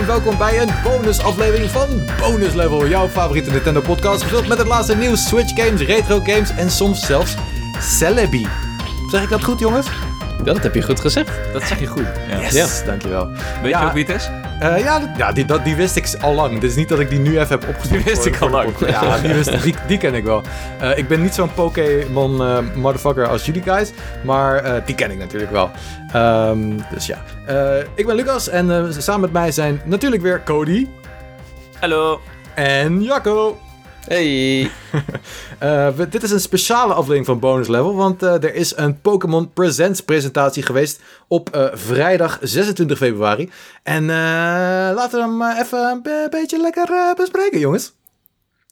en welkom bij een bonusaflevering van Bonus Level, jouw favoriete Nintendo podcast, gevuld met het laatste nieuws, Switch games, retro games en soms zelfs Celebi. Zeg ik dat goed, jongens? Dat heb je goed gezegd. Dat zeg je goed. Ja. Yes, dankjewel. Weet Ja. je ook wie het is? Eh, ja, dat- ja die, dat, die wist ik al lang. Het is niet dat ik die nu even heb opgezocht. Die wist voor- ik al lang. Ja, die, wist, die, die ken ik wel. Eh, ik ben niet zo'n Pokémon eh, motherfucker als jullie guys, maar eh, die ken ik natuurlijk wel. Ehm, dus ja. Eh, ik ben Lucas en eh, samen met mij zijn natuurlijk weer Cody Hallo. en Jacco. Hey. Eh, we- dit is een speciale aflevering van Bonus Level, want eh, er is een Pokémon Presents presentatie geweest op eh, vrijdag 26 februari. En eh, laten we hem even een be- beetje lekker bespreken, jongens.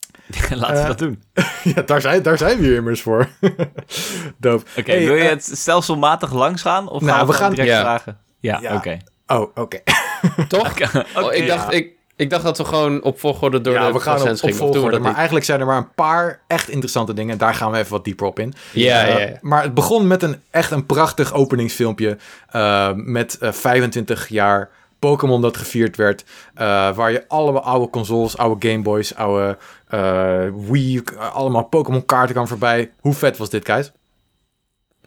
Laten we dat doen. ja, daar zijn, daar zijn we hier immers voor. Doop. Oké, Hey, wil je het stelselmatig langs gaan? Of Nou, gaan we, gaan- direct Ja. vragen? Ja, Ja. oké. Oh, oké. Toch? Oh, Oké, ik, dacht, ik, ik dacht dat we gewoon op volgorde door Ja, de we gaan op, we volgorde. Maar eigenlijk zijn er maar een paar echt interessante dingen. En daar gaan we even wat dieper op in. Ja, Eh, ja, ja. Maar het begon met een echt een prachtig openingsfilmpje. eh, met eh, 25 jaar Pokémon dat gevierd werd. eh, waar je allemaal oude consoles, oude Game Boys, oude eh, Wii, allemaal Pokémon kaarten kan voorbij. Hoe vet was dit, guys?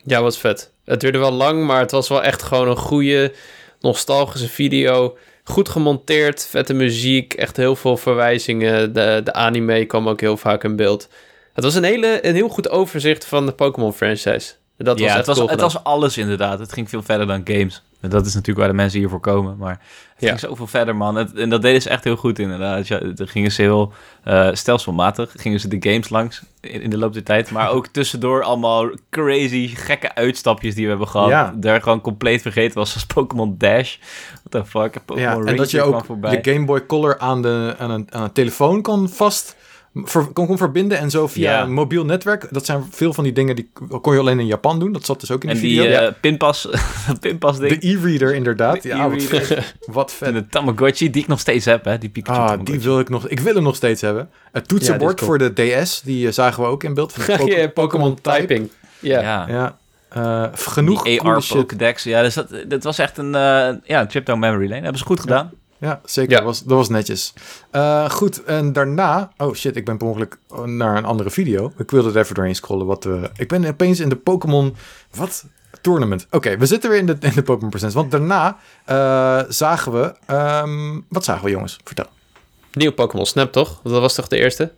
Ja, was vet. Het duurde wel lang, maar het was wel echt gewoon een goede, nostalgische video. Goed gemonteerd, vette muziek, echt heel veel verwijzingen. De, de anime kwam ook heel vaak in beeld. Het was een, hele, een heel goed overzicht van de Pokémon franchise. Dat ja, het was, cool het was alles inderdaad. Het ging veel verder dan games. Dat is natuurlijk waar de mensen hiervoor komen. Maar het Ja. ging zoveel verder, man. Het- en dat deden ze echt heel goed, inderdaad. Ja, dan gingen ze heel eh, stelselmatig. Gingen ze de games langs in, in de loop der tijd. Maar ook tussendoor allemaal crazy, gekke uitstapjes die we hebben gehad. Ja. Daar gewoon compleet vergeten was. Zoals Pokémon Dash. What the fuck? Pokémon Ja, en dat je ook voorbij. de Game Boy Color aan, de, aan, een, aan een telefoon kon vast ver, kon, kon verbinden. En zo via Ja. een mobiel netwerk. Dat zijn veel van die dingen die kon je alleen in Japan doen. Dat zat dus ook in de En video. die eh, pinpas, pinpas ding. de e-reader inderdaad. De ja, wat, vet. En de Tamagotchi, die ik nog steeds heb, hè. Die Pikachu Ah, Tamagotchi. die wil ik nog. Ik wil hem nog steeds hebben. Het toetsenbord Ja, voor de DS, die eh, zagen we ook in beeld van Ja, Pokémon typing. Ja. Ja. Ja, eh, genoeg Die AR. Pokédex. Ja, dus dat, dat was echt een eh ja, trip down memory lane. hebben ze goed gedaan. Ja, zeker. Ja. Dat, was, dat was netjes. Eh, goed, en daarna... Oh shit, ik ben per ongeluk naar een andere video. Ik wilde er even doorheen scrollen. Wat we, ik ben opeens in de Pokémon... Wat? Tournament. Oké, we zitten weer in de, in de Pokémon Presents. Want daarna eh, zagen we... ehm, wat zagen we, jongens? Vertel. Nieuw Pokémon Snap, toch? Dat was toch de eerste?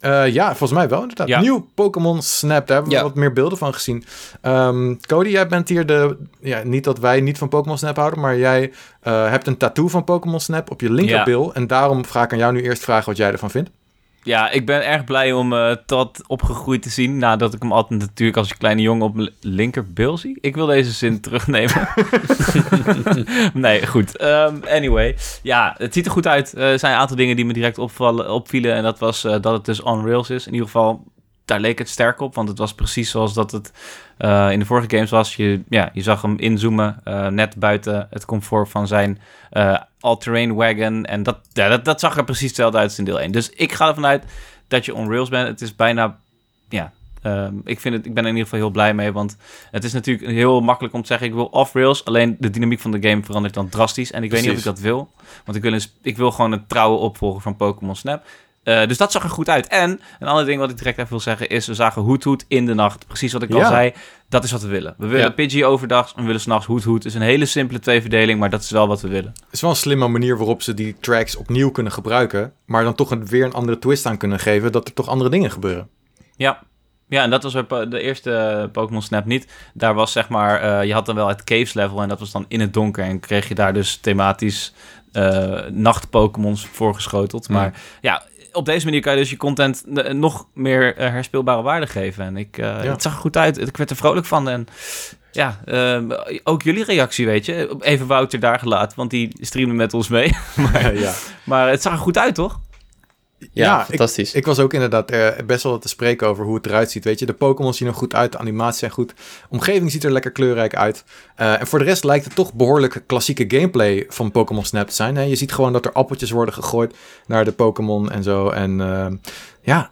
Eh, ja, volgens mij wel inderdaad. Ja. Nieuw Pokémon Snap. Daar hebben we Ja. wat meer beelden van gezien. Ehm, Cody, jij bent hier de... Ja, niet dat wij niet van Pokémon Snap houden, maar jij eh, hebt een tattoo van Pokémon Snap op je linkerbil. En daarom ga ik aan jou nu eerst vragen wat jij ervan vindt. Ja, ik ben erg blij om dat opgegroeid te zien. Nadat ik hem altijd natuurlijk als kleine jongen op mijn linkerbil zie. Ik wil deze zin terugnemen. nee, goed. Ehm, anyway. Ja, het ziet er goed uit. Eh, Er zijn een aantal dingen die me direct opvallen, opvielen. En dat was eh, dat het dus on rails is. In ieder geval, daar leek het sterk op. Want het was precies zoals dat het eh, in de vorige games was. Je, ja, je zag hem inzoomen eh, net buiten het comfort van zijn eh all-terrain wagon. En dat, ja, dat, dat zag er precies hetzelfde uit als in deel 1. Dus ik ga ervan uit dat je on rails bent. Het is bijna, ja... ehm, ik, vind het, ik ben er in ieder geval heel blij mee, want het is natuurlijk heel makkelijk om te zeggen... ik wil off-rails, alleen de dynamiek van de game verandert dan drastisch. En ik weet niet of ik dat wil, want ik wil, een, ik wil gewoon een trouwe opvolger van Pokémon Snap. Eh, dus dat zag er goed uit. En een ander ding wat ik direct even wil zeggen is... we zagen Hoet Hoet in de nacht. Precies wat ik al zei. Dat is wat we willen. We willen Ja. Pidgey overdag en we willen s'nachts Hoet Hoet. Het is een hele simpele tweeverdeling, maar dat is wel wat we willen. Het is wel een slimme manier waarop ze die tracks opnieuw kunnen gebruiken. Maar dan toch een, weer een andere twist aan kunnen geven. Dat er toch andere dingen gebeuren. Ja. Ja, en dat was de eerste eh, Pokémon Snap niet. Daar was zeg maar, eh, je had dan wel het caves level en dat was dan in het donker. En kreeg je daar dus thematisch eh nacht-Pokémons voorgeschoteld. Mm. Maar ja, op deze manier kan je dus je content eh, nog meer eh, herspeelbare waarde geven. En ik, eh, Ja. het zag er goed uit. Ik werd er vrolijk van. En ja, eh, ook jullie reactie, weet je. Even Wouter daar gelaten, want die streamde met ons mee. maar, ja. maar het zag er goed uit, toch? Ja, fantastisch. Ik was ook inderdaad eh, best wel te spreken over hoe het eruit ziet. Weet je, de Pokémon zien er goed uit, de animaties zijn goed. De omgeving ziet er lekker kleurrijk uit. Eh, en voor de rest lijkt het toch behoorlijk klassieke gameplay van Pokémon Snap te zijn. Hè? Je ziet gewoon dat er appeltjes worden gegooid naar de Pokémon en zo. En eh, ja,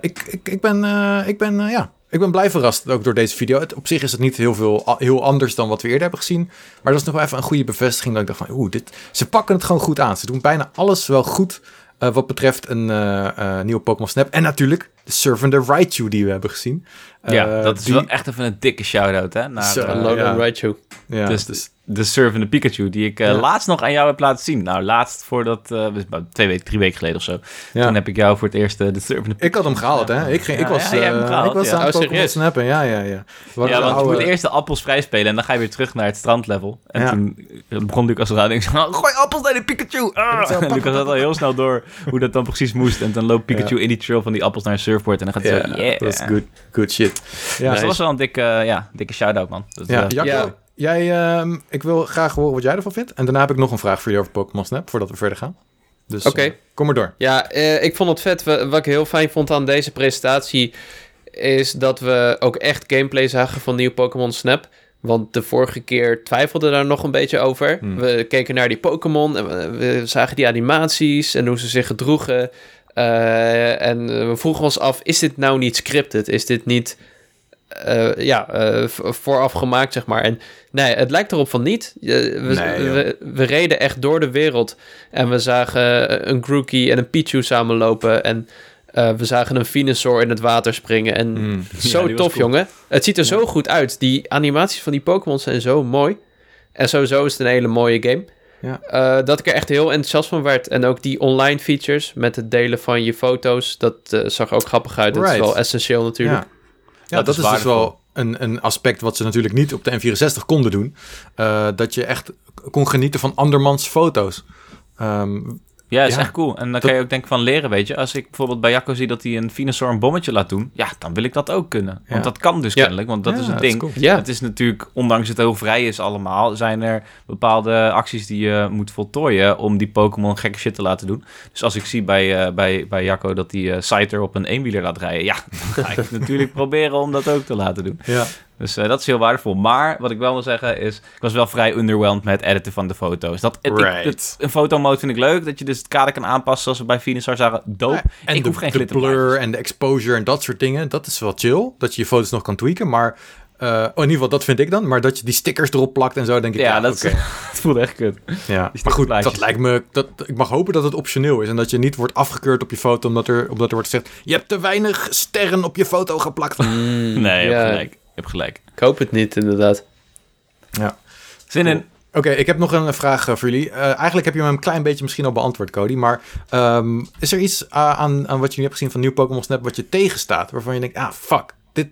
ik, ik, ik ben, ik ben ja, ik ben blij verrast ook door deze video. Het, op zich is het niet heel, veel, heel anders dan wat we eerder hebben gezien. Maar dat is nog wel even een goede bevestiging dat ik dacht van... Oeh, dit, ze pakken het gewoon goed aan. Ze doen bijna alles wel goed uh, wat betreft een uh, nieuwe Pokémon Snap. En natuurlijk de Servant Raichu die we hebben gezien. ja, dat is die... wel echt even een dikke shout-out hè. Naar, so, Logan ja. Raichu. Ja, dus, dus de surfende Pikachu, die ik uh, laatst nog aan jou heb laten zien. Nou, laatst voordat, uh, twee weken, drie weken geleden of zo. Ja. Toen heb ik jou voor het eerst uh, de surfende Ik had hem gehaald, hè? Ik, ging, ik was, ja, gehaald, ik was aan het oh, snappen, ja, ja, ja. Wat ja, want oude... je moet eerst de appels vrij spelen en dan ga je weer terug naar het strandlevel. En toen begon Lucas eraan en ik zei, gooi appels naar de Pikachu! Ah! En Lucas had al heel snel door hoe dat dan precies moest. En dan loopt Pikachu in die trail van die appels naar een surfboard en dan gaat hij zo, yeah. Dat is good, good shit. Ja, dus dat was wel een dikke, ja, dikke shout-out, man. ja, ja. Jij, uh, ik wil graag horen wat jij ervan vindt. En daarna heb ik nog een vraag voor jullie over Pokémon Snap, voordat we verder gaan. Dus Oké. Uh, kom maar door. Ja, uh, ik vond het vet. Wat ik heel fijn vond aan deze presentatie... is dat we ook echt gameplay zagen van nieuw Pokémon Snap. Want de vorige keer twijfelden daar nog een beetje over. Hmm. We keken naar die Pokémon en we, we, zagen die animaties en hoe ze zich gedroegen. Uh, en we vroegen ons af, is dit nou niet scripted? Is dit niet uh, ja, uh, vooraf gemaakt, zeg maar. En nee, het lijkt erop van niet. we, we, we, reden echt door de wereld en we zagen een Grookey en een Pichu samenlopen en we zagen een Venusaur in het water springen. En mm. zo tof, jongen. Het ziet er zo goed uit. Die animaties van die Pokémon zijn zo mooi. En sowieso is het een hele mooie game. Ja. dat ik er echt heel enthousiast van werd. En ook die online features met het delen van je foto's. Dat zag ook grappig uit. Dat is wel essentieel natuurlijk. Ja. Ja, dat, is, dus wel een, een aspect wat ze natuurlijk niet op de N64 konden doen. Uh, dat je echt kon genieten van andermans foto's. Um, ja, dat is echt cool. En dan kan je ook denken van leren, weet je. Als ik bijvoorbeeld bij Jacco zie dat hij een Venusaur een bommetje laat doen... ja, dan wil ik dat ook kunnen. Want dat kan dus kennelijk, want dat is het ding. Ja. Het is natuurlijk, ondanks het heel vrij is allemaal... zijn er bepaalde acties die je moet voltooien... om die Pokémon gekke shit te laten doen. Dus als ik zie bij, uh, bij, bij Jacco dat hij uh, Scyther op een eenwieler laat rijden... ja, dan ga ik natuurlijk proberen om dat ook te laten doen. Ja. Dus uh, dat is heel waardevol. Maar wat ik wel wil zeggen is, ik was wel vrij underwhelmed met het editen van de foto's. Dat, het, right. het, een fotomode vind ik leuk, dat je dus het kader kan aanpassen zoals we bij Venusaur zagen. Dope. en ik de, hoef geen de blur en de exposure en dat soort dingen, dat is wel chill. Dat je je foto's nog kan tweaken, maar... Uh, oh, in ieder geval, dat vind ik dan. Maar dat je die stickers erop plakt en zo, denk ik... Ja, ja dat, okay. het voelt echt kut. Ja, maar goed, dat lijkt me... Dat, ik mag hopen dat het optioneel is. En dat je niet wordt afgekeurd op je foto... omdat er, omdat er wordt gezegd... je hebt te weinig sterren op je foto geplakt. Mm, nee, je hebt gelijk. Je hebt gelijk. Ik hoop het niet, inderdaad. Ja. Zin in. Oké, ik heb nog een vraag eh, voor jullie. Uh, eigenlijk heb je me een klein beetje misschien al beantwoord, Cody. Maar um, is er iets uh, aan, aan wat jullie hebben gezien van nieuw Pokémon Snap wat je tegenstaat? Waarvan je denkt, ah, fuck. Dit,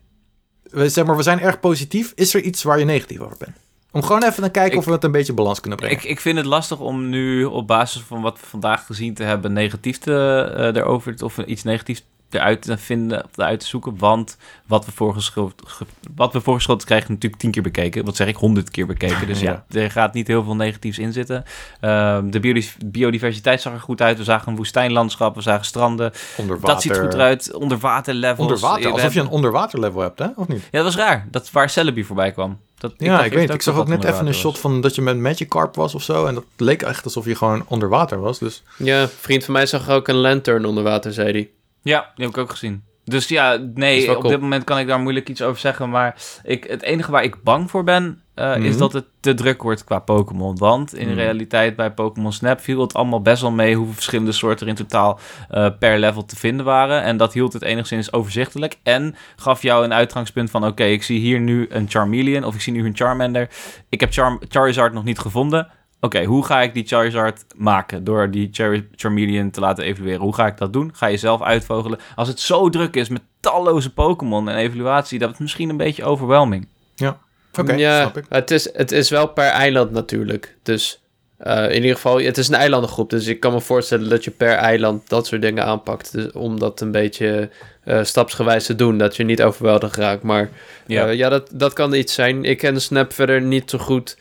we, zeg maar, we zijn erg positief. Is er iets waar je negatief over bent? Om gewoon even te kijken of we het een beetje balans kunnen brengen. Ik, ik vind het lastig om nu op basis van wat we vandaag gezien te hebben... negatief te, uh, erover, of iets negatiefs eruit te vinden, of eruit te zoeken. Want wat we voorgeschoteld, wat we voorgeschoteld krijgen, natuurlijk tien keer bekeken. Wat zeg ik, honderd keer bekeken. Dus ja, er gaat niet heel veel negatiefs in zitten. Uh, de biodiversiteit zag er goed uit. We zagen een woestijnlandschap, we zagen stranden. Onderwater. Dat ziet goed eruit. Onderwaterlevels. Onderwater, alsof je een onderwaterlevel hebt, hè? Of niet? Ja, dat was raar. Dat waar Celebi voorbij kwam. Dat, ja, ik, weet Ik zag ook net even een shot van dat je met Magikarp was of zo. En dat leek echt alsof je gewoon onder water was. Dus. Ja, een vriend van mij zag ook een lantern onder water, zei hij. Ja, die heb ik ook gezien. Dus ja, nee, op dit moment kan ik daar moeilijk iets over zeggen. Maar ik, het enige waar ik bang voor ben, uh, is mhm. dat het te druk wordt qua Pokémon. Want in mm. realiteit bij Pokémon Snap viel het allemaal best wel mee hoeveel verschillende soorten er in totaal uh, per level te vinden waren. En dat hield het enigszins overzichtelijk. En gaf jou een uitgangspunt van: oké, ik zie hier nu een Charmeleon of ik zie nu een Charmander. Ik heb Char Charizard nog niet gevonden oké, hoe ga ik die Charizard maken door die Char Charmeleon te laten evalueren? Hoe ga ik dat doen? Ga je zelf uitvogelen? Als het zo druk is met talloze Pokémon en evaluatie, dat is misschien een beetje overwhelming. Ja, oké, ja, snap ik. Het is, het is wel per eiland natuurlijk, dus... Uh, in ieder geval, het is een eilandengroep, dus ik kan me voorstellen dat je per eiland dat soort dingen aanpakt. Dus om dat een beetje uh, stapsgewijs te doen, dat je niet overweldigd raakt. Maar ja, uh, ja dat, dat kan iets zijn. Ik ken Snap verder niet zo goed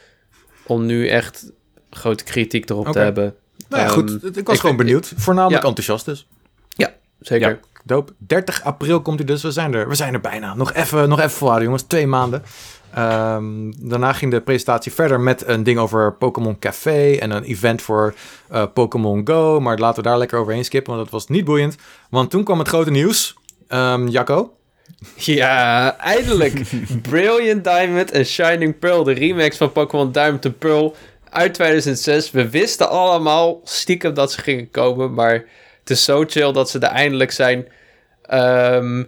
om nu echt grote kritiek erop te hebben. Nou ja, goed. Ehm, ik was gewoon benieuwd. Voornamelijk enthousiast dus. Ja, zeker. Ja, dope. 30 april komt hij dus. We zijn er, we zijn er bijna. Nog even, nog even voor, jongens. Twee maanden. Um, daarna ging de presentatie verder met een ding over Pokémon Café en een event voor uh, Pokémon Go. Maar laten we daar lekker overheen skippen, want dat was niet boeiend. Want toen kwam het grote nieuws. Um, Jacco, Ja, eindelijk. Brilliant Diamond en Shining Pearl, de remakes van Pokémon Diamond and Pearl uit 2006. We wisten allemaal stiekem dat ze gingen komen, maar het is zo chill dat ze er eindelijk zijn. Ehm,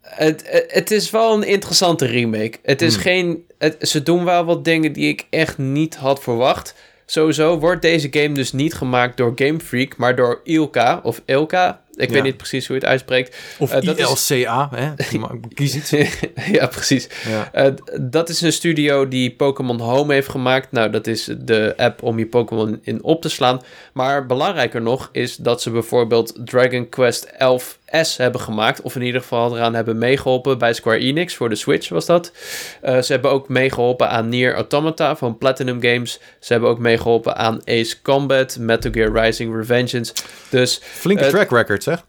het, het, is wel een interessante remake. Het is Hmm. geen. Het, ze doen wel wat dingen die ik echt niet had verwacht. Sowieso wordt deze game dus niet gemaakt door Game Freak, maar door Ilka of Ilka. Ik Ja. weet niet precies hoe je het uitspreekt. Of Eh, dat is- ILCA, hè? Maar Kies iets. ja, precies. Ja. Eh, dat is een studio die Pokémon Home heeft gemaakt. Nou, dat is de app om je Pokémon in op te slaan. Maar belangrijker nog is dat ze bijvoorbeeld Dragon Quest 11S hebben gemaakt. Of in ieder geval eraan hebben meegeholpen bij Square Enix voor de Switch was dat. Eh, ze hebben ook meegeholpen aan Nier Automata van Platinum Games. Ze hebben ook meegeholpen aan Ace Combat, Metal Gear Rising Revengeance. Dus Flinke Eh, track record, zeg.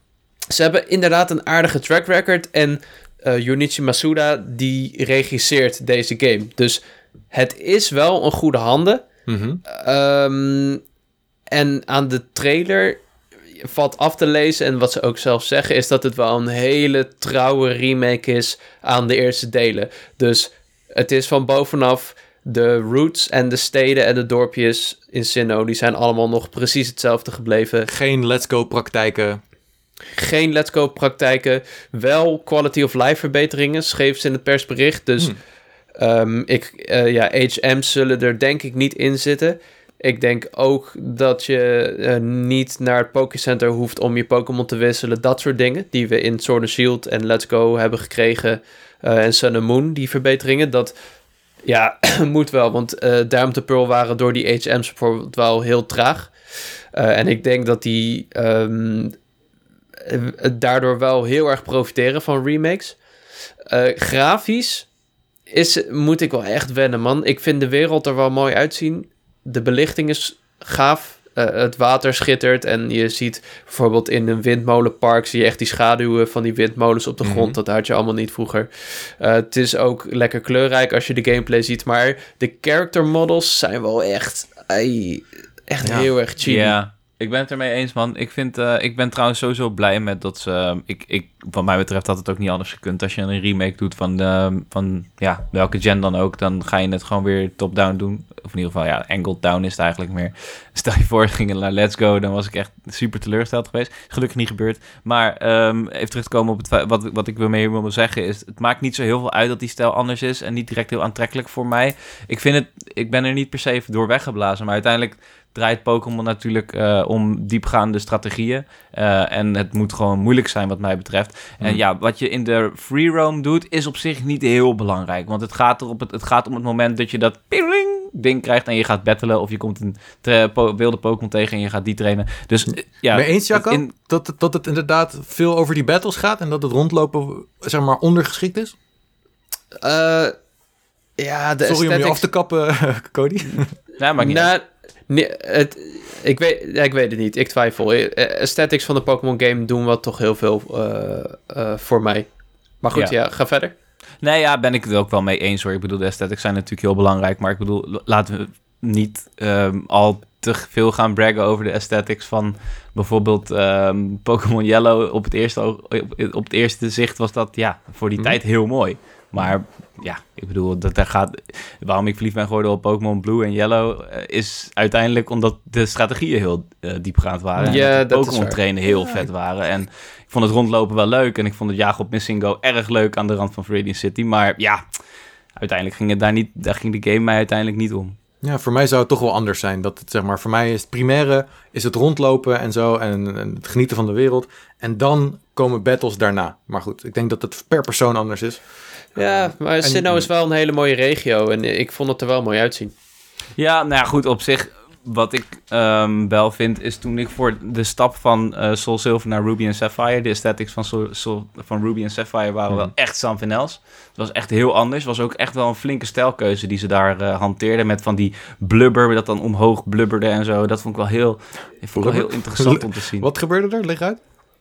ze hebben inderdaad een aardige track record. En eh Junichi Masuda, die regisseert deze game. Dus het is wel een goede handen. Mhm. Ehm, en aan de trailer valt af te lezen. En wat ze ook zelf zeggen, is dat het wel een hele trouwe remake is aan de eerste delen. Dus het is van bovenaf. De roots en de steden en de dorpjes in Sinnoh, die zijn allemaal nog precies hetzelfde gebleven. Geen let's go praktijken. Geen Let's Go praktijken. Wel quality of life verbeteringen, schreef ze in het persbericht. Dus Hmm. ehm, ik, eh, ja, HM's zullen er denk ik niet in zitten. Ik denk ook dat je eh, niet naar het Pokécenter hoeft om je Pokémon te wisselen. Dat soort dingen die we in Sword and Shield en Let's Go hebben gekregen. eh, en Sun and Moon, die verbeteringen. Dat ja, moet wel. Want eh Diamond Pearl waren door die HM's bijvoorbeeld wel heel traag. En ik denk dat die ehm, eh, daardoor wel heel erg profiteren van remakes. Grafisch is, moet ik wel echt wennen, man. Ik vind de wereld er wel mooi uitzien. De belichting is gaaf. Eh, het water schittert en je ziet bijvoorbeeld in een windmolenpark zie je echt die schaduwen van die windmolens op de grond. Mhm. Dat had je allemaal niet vroeger. Eh, het is ook lekker kleurrijk als je de gameplay ziet, maar de character models zijn wel echt, ai, echt Ja. heel erg chill. Ja, ik ben het ermee eens, man. Ik, vind, eh, ik ben trouwens sowieso blij met dat ze... Ik, ik, wat mij betreft had het ook niet anders gekund. Als je een remake doet van, de, van ja, welke gen dan ook... dan ga je het gewoon weer top-down doen. Of in ieder geval, ja, angled down is het eigenlijk meer. Stel je voor, het ging naar Let's Go... dan was ik echt super teleurgesteld geweest. Gelukkig niet gebeurd. Maar ehm, even terug te komen op het. Wat, wat ik wil mee wil zeggen is... het maakt niet zo heel veel uit dat die stijl anders is... en niet direct heel aantrekkelijk voor mij. Ik vind het... Ik ben er niet per se door weggeblazen... maar uiteindelijk draait Pokémon natuurlijk eh, om diepgaande strategieën. Eh, en het moet gewoon moeilijk zijn wat mij betreft. En Hmm. ja, wat je in de free roam doet, is op zich niet heel belangrijk. Want het gaat, er op het, het gaat om het moment dat je dat ping ding krijgt en je gaat battelen. Of je komt een po- wilde Pokémon tegen en je gaat die trainen. Dus eh, ja, Mee eens, Jacco? in- Dat, het- dat het inderdaad veel over die battles gaat en dat het rondlopen, zeg maar, ondergeschikt is? Eh, ja, de Sorry om je aesthetics- af te kappen, Cody. ja, maar niet. Nou, nee, het, ik, weet, ik weet het niet. Ik twijfel. Eh, Aesthetics van de Pokémon game doen wel toch heel veel eh, eh, voor mij. Maar goed, ja. Ja. ga verder. Nee, ja, ben ik het ook wel mee eens hoor. Ik bedoel, de aesthetics zijn natuurlijk heel belangrijk. Maar ik bedoel, laten we niet ehm, al te veel gaan braggen over de aesthetics van bijvoorbeeld ehm, Pokémon Yellow. Op het, eerste, op, op het eerste zicht was dat ja, voor die Mhm. tijd heel mooi. Maar ja, ik bedoel, dat daar gaat, waarom ik verliefd ben geworden op Pokémon Blue en Yellow... eh, is uiteindelijk omdat de strategieën heel eh, diepgaand waren. Ja, en Pokémon trainen heel vet waren. En ik vond het rondlopen wel leuk. En ik vond het jagen op Missing Go erg leuk aan de rand van Viridian City. Maar ja, uiteindelijk ging het daar niet, daar ging de game mij uiteindelijk niet om. Ja, voor mij zou het toch wel anders zijn. Dat het, zeg maar, voor mij is het primaire is het rondlopen en zo en, en het genieten van de wereld. En dan komen battles daarna. Maar goed, ik denk dat het per persoon anders is. Ja, maar en- Sinnoh is wel een hele mooie regio. En ik vond het er wel mooi uitzien. Ja, nou ja, goed, op zich, wat ik ehm, wel vind, is toen ik voor de stap van eh, Soul Silver naar Ruby en Sapphire, de aesthetics van, Soul, Soul- van Ruby en Sapphire waren wel Mhm. echt something else. Het was echt heel anders. Het was ook echt wel een flinke stijlkeuze die ze daar eh, hanteerden, met van die blubber, dat dan omhoog blubberde en zo. Dat vond ik wel heel, ik vond ik wel heel interessant om te zien. Wat gebeurde er? Leg uit.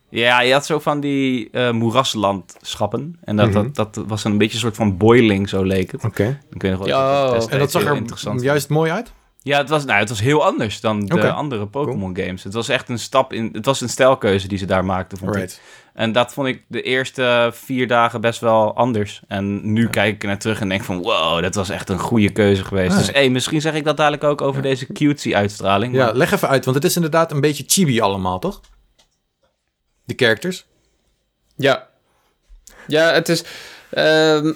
Ja, je had zo van die eh, moeraslandschappen. En dat, Mhm. dat, dat was een beetje een soort van boiling, zo leek het. Oké. Dan kun je nog Ja. En dat zag er interessant. juist mooi uit? Ja, het was, nou, het was heel anders dan de andere Pokémon games. Het was echt een stap in. Het was een stijlkeuze die ze daar maakten, vond ik. En dat vond ik de eerste vier dagen best wel anders. En nu kijk ik naar terug en denk van... wow, dat was echt een goede keuze geweest. Ah. Dus hey, misschien zeg ik dat dadelijk ook over deze cutesy-uitstraling. Ja, maar- leg even uit, want het is inderdaad een beetje chibi allemaal, toch? Die characters. Ja. Ja, het is... ehm,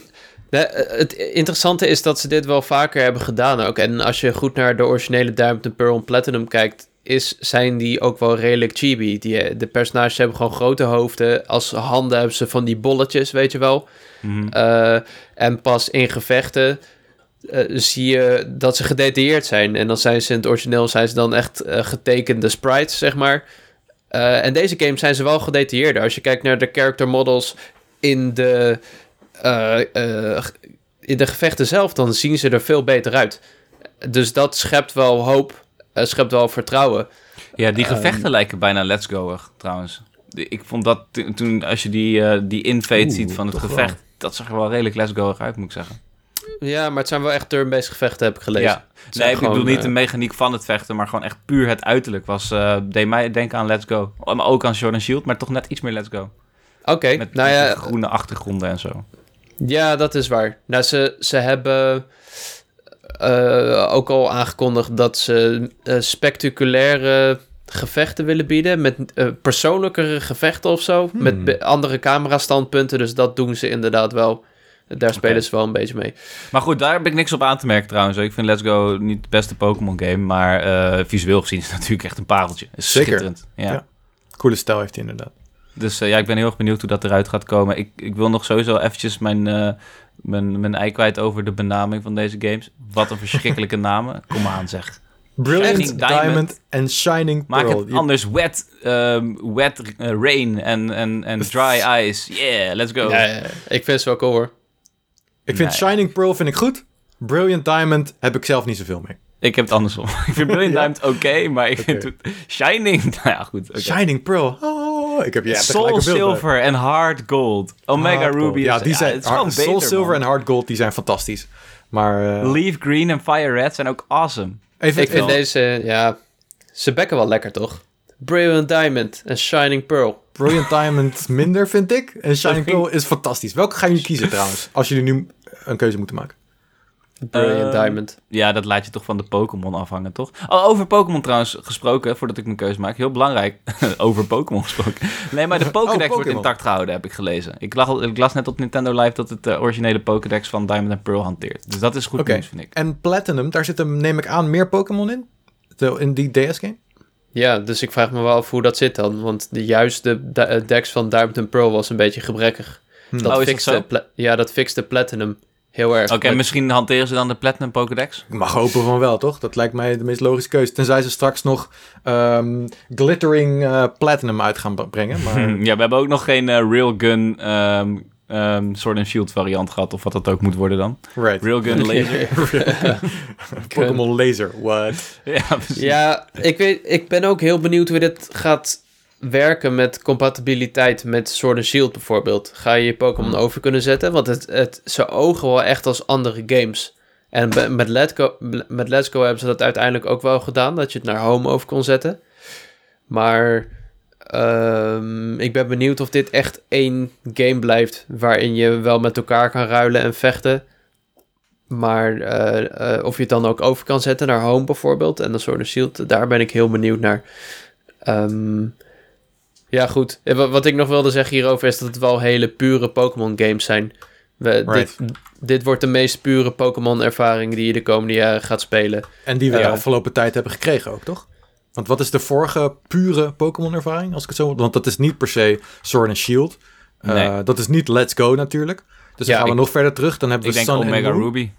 de- het interessante is dat ze dit wel vaker hebben gedaan ook. En als je goed naar de originele Diamond and Pearl en Platinum kijkt... Is, zijn die ook wel redelijk chibi. Die, de personages hebben gewoon grote hoofden. Als handen hebben ze van die bolletjes, weet je wel. Mhm. Eh, en pas in gevechten eh, zie je dat ze gedetailleerd zijn. En dan zijn ze in het origineel zijn ze dan echt eh, getekende sprites, zeg maar. Eh, en deze games zijn ze wel gedetailleerder. Als je kijkt naar de character models in de, eh, eh, in de gevechten zelf, dan zien ze er veel beter uit. Dus dat schept wel hoop, schept wel vertrouwen. Ja, die Ehm, gevechten lijken bijna Let's Go'er, trouwens. Ik vond dat to- toen, als je die, die invade Oeh, ziet van het gevecht... dat zag er wel redelijk Let's Go'er uit, moet ik zeggen. Ja, maar het zijn wel echt turn-based gevechten, heb ik gelezen. Ja. Nee, ik bedoel niet eh, de mechaniek van het vechten, maar gewoon echt puur het uiterlijk. Was, eh, deed mij denken aan Let's Go. Maar ook aan Sword and Shield, maar toch net iets meer Let's Go. Oké, Met, nou met ja, groene achtergronden en zo. Ja, dat is waar. Nou, ze, ze hebben eh, ook al aangekondigd dat ze eh, spectaculaire gevechten willen bieden. Met eh, persoonlijkere gevechten of zo. Hmm. Met be- andere camerastandpunten. Dus dat doen ze inderdaad wel. Daar spelen ze wel een beetje mee. Maar goed, daar heb ik niks op aan te merken trouwens. Ik vind Let's Go niet de beste Pokémon game, maar eh, visueel gezien is het natuurlijk echt een pareltje. Schitterend. Ja. Ja. Coole stijl heeft hij inderdaad. Dus eh, ja, ik ben heel erg benieuwd hoe dat eruit gaat komen. Ik, ik wil nog sowieso eventjes mijn, eh, mijn, mijn ei kwijt over de benaming van deze games. Wat een verschrikkelijke namen. Kom aan zeg. Brilliant Diamond, Diamond. en Shining Maak Pearl. het Je- anders wet, ehm, wet rain en, en, en dry ice. Yeah, let's go. Ja, ja, ik vind ze wel cool hoor. Ik vind Nee. Shining Pearl vind ik goed. Brilliant Diamond heb ik zelf niet zoveel mee. Ik heb het andersom. ik vind Brilliant Ja. Diamond oké, maar ik vind. Shining, nou ja, goed. Shining Pearl. Oh, ik heb ja, Soul bij. Silver en Hard Gold. Omega Hard Gold. Ruby. Ja, is- die zijn, het is gewoon Hard- beter, Soul Silver en Hard Gold, die zijn fantastisch. Maar eh, Leaf Green en Fire Red zijn ook awesome. even, Ik vind even- deze, ja, ze bekken wel lekker toch? Brilliant Diamond en Shining Pearl. Brilliant Diamond minder, vind ik. En Shining Pearl is fantastisch. Welke gaan jullie kiezen trouwens? Als jullie nu een keuze moeten maken. Brilliant Ehm, Diamond. Ja, dat laat je toch van de Pokémon afhangen, toch? Oh, over Pokémon trouwens gesproken, voordat ik mijn keuze maak. Heel belangrijk. over Pokémon gesproken. Nee, maar de Pokédex wordt intact gehouden, heb ik gelezen. Ik, lag, ik las net op Nintendo Live dat het de originele Pokédex van Diamond and Pearl hanteert. Dus dat is goed nieuws, vind ik. En Platinum, daar zitten, neem ik aan, meer Pokémon in? De- In die DS-game? Ja, dus ik vraag me wel af hoe dat zit dan. Want de juiste de, eh, dex van Diamond and Pearl was een beetje gebrekkig. Hm. Dat Oh, is dat fixte zo? Pla- ja, dat fixte Platinum heel erg. Oké, misschien hanteren ze dan de Platinum Pokédex? Ik mag hopen van wel, toch? Dat lijkt mij de meest logische keuze. Tenzij ze straks nog ehm, Glittering eh, Platinum uit gaan brengen. Maar Ja, we hebben ook nog geen eh, Railgun ehm ehm, Sword and Shield variant gehad, of wat dat ook moet worden dan. right. Railgun laser. Pokémon Laser, what? ja, precies. Ja, ik, weet, ik ben ook heel benieuwd hoe dit gaat werken met compatibiliteit met Sword and Shield bijvoorbeeld. Ga je je Pokémon Hmm. over kunnen zetten? Want het, het, ze ogen wel echt als andere games. En met Let's, Go, met Let's Go hebben ze dat uiteindelijk ook wel gedaan, dat je het naar home over kon zetten. Maar ehm, ik ben benieuwd of dit echt één game blijft, waarin je wel met elkaar kan ruilen en vechten. Maar eh, eh, of je het dan ook over kan zetten naar home bijvoorbeeld. En dan Sword and Shield, daar ben ik heel benieuwd naar. Ehm, ja, goed. Eh, wa- Wat ik nog wilde zeggen hierover is dat het wel hele pure Pokémon games zijn. We, Right. dit, dit wordt de meest pure Pokémon ervaring die je de komende jaren gaat spelen. En die we Ja. de afgelopen tijd hebben gekregen ook, toch? Want wat is de vorige pure Pokémon ervaring, als ik het zo... Want dat is niet per se Sword and Shield. Eh, Nee. Dat is niet Let's Go natuurlijk. Dus dan Ja, gaan we ik- nog verder terug. Dan hebben Ik we denk Sun Omega and Moon. Ruby.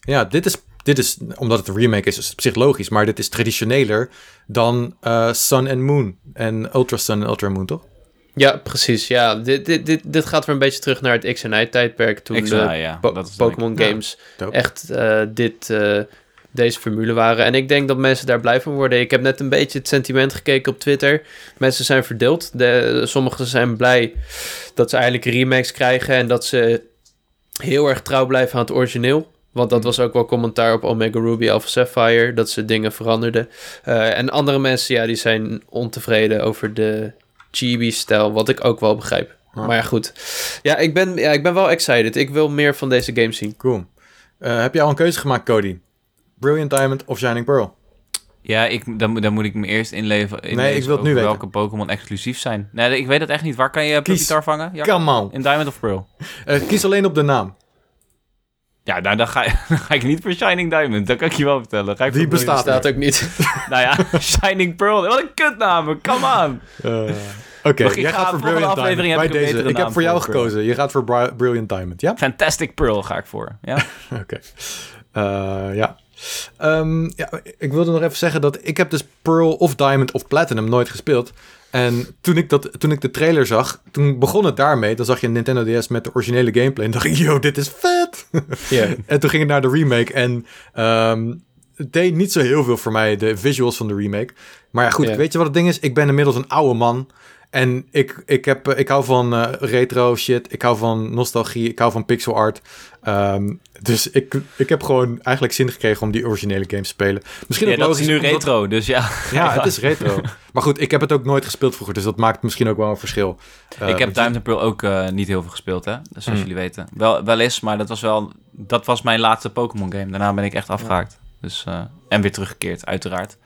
Ja, dit is, dit is, omdat het een remake is, is het op zich logisch. Maar dit is traditioneler dan eh, Sun and Moon en Ultra Sun en Ultra Moon, toch? Ja, precies. Ja, dit, dit, dit, dit gaat weer een beetje terug naar het X en Y tijdperk toen X de ja, Po- Pokémon. Ja. games echt eh, dit, eh, deze formule waren. En ik denk dat mensen daar blij van worden. Ik heb net een beetje het sentiment gekeken op Twitter. Mensen zijn verdeeld. De, sommigen zijn blij dat ze eigenlijk remakes krijgen en dat ze heel erg trouw blijven aan het origineel. Want dat was ook wel commentaar op Omega Ruby Alpha Sapphire, dat ze dingen veranderden. Eh, en andere mensen, ja, die zijn ontevreden over de chibi-stijl, wat ik ook wel begrijp. Maar ja, goed. Ja ik, ben, ja, ik ben wel excited. Ik wil meer van deze game zien. Cool. Eh, heb jij al een keuze gemaakt, Cody? Brilliant Diamond of Shining Pearl? Ja, ik, dan, moet- dan moet ik me eerst inleven. inlezen ik wil het nu weten. welke Pokémon exclusief zijn. Nee, ik weet het echt niet. Waar kan je Pupitar vangen? Ja, Come on. in Diamond of Pearl? Eh, kies alleen op de naam. Ja, nou, dan ga, dan ga ik niet voor Shining Diamond. Dat kan ik je wel vertellen. Dan Ga ik Die voor bestaat Staat ook niet. Nou ja, Shining Pearl. Wat een kutnaam. Come on. Eh, Oké, ik jij gaat voor volgende Brilliant Diamond. Bij ik deze. Ik heb voor jou voor Pearl. gekozen. Je gaat voor Bri- Brilliant Diamond, ja? Fantastic Pearl ga ik voor. Ja? Oké. Eh, ja. Ehm, ja. Ik wilde nog even zeggen dat ik heb dus Pearl of Diamond of Platinum nooit gespeeld. En toen ik, dat, toen ik de trailer zag, toen begon het daarmee. Dan zag je een Nintendo DS met de originele gameplay. En dacht ik, yo, dit is vet! Ja. En toen ging het naar de remake. En ehm, het deed niet zo heel veel voor mij, de visuals van de remake. Maar ja, goed, weet je wat het ding is? Ik ben inmiddels een oude man. En ik, ik, heb, eh, ik hou van eh, retro shit. Ik hou van nostalgie. Ik hou van pixel art. Ehm, dus ik, ik heb gewoon eigenlijk zin gekregen om die originele games te spelen. Misschien ja, ook dat is nu omdat- retro, dus ja. Ja, het is retro. maar goed, ik heb het ook nooit gespeeld vroeger. Dus dat maakt misschien ook wel een verschil. Eh, ik heb Diamond and Pearl ook eh, niet heel veel gespeeld, hè. Dus zoals Mm. jullie weten. Wel, wel eens, maar dat was wel... Dat was mijn laatste Pokémon game. Daarna ben ik echt afgehaakt. Dus, eh, en weer teruggekeerd, uiteraard.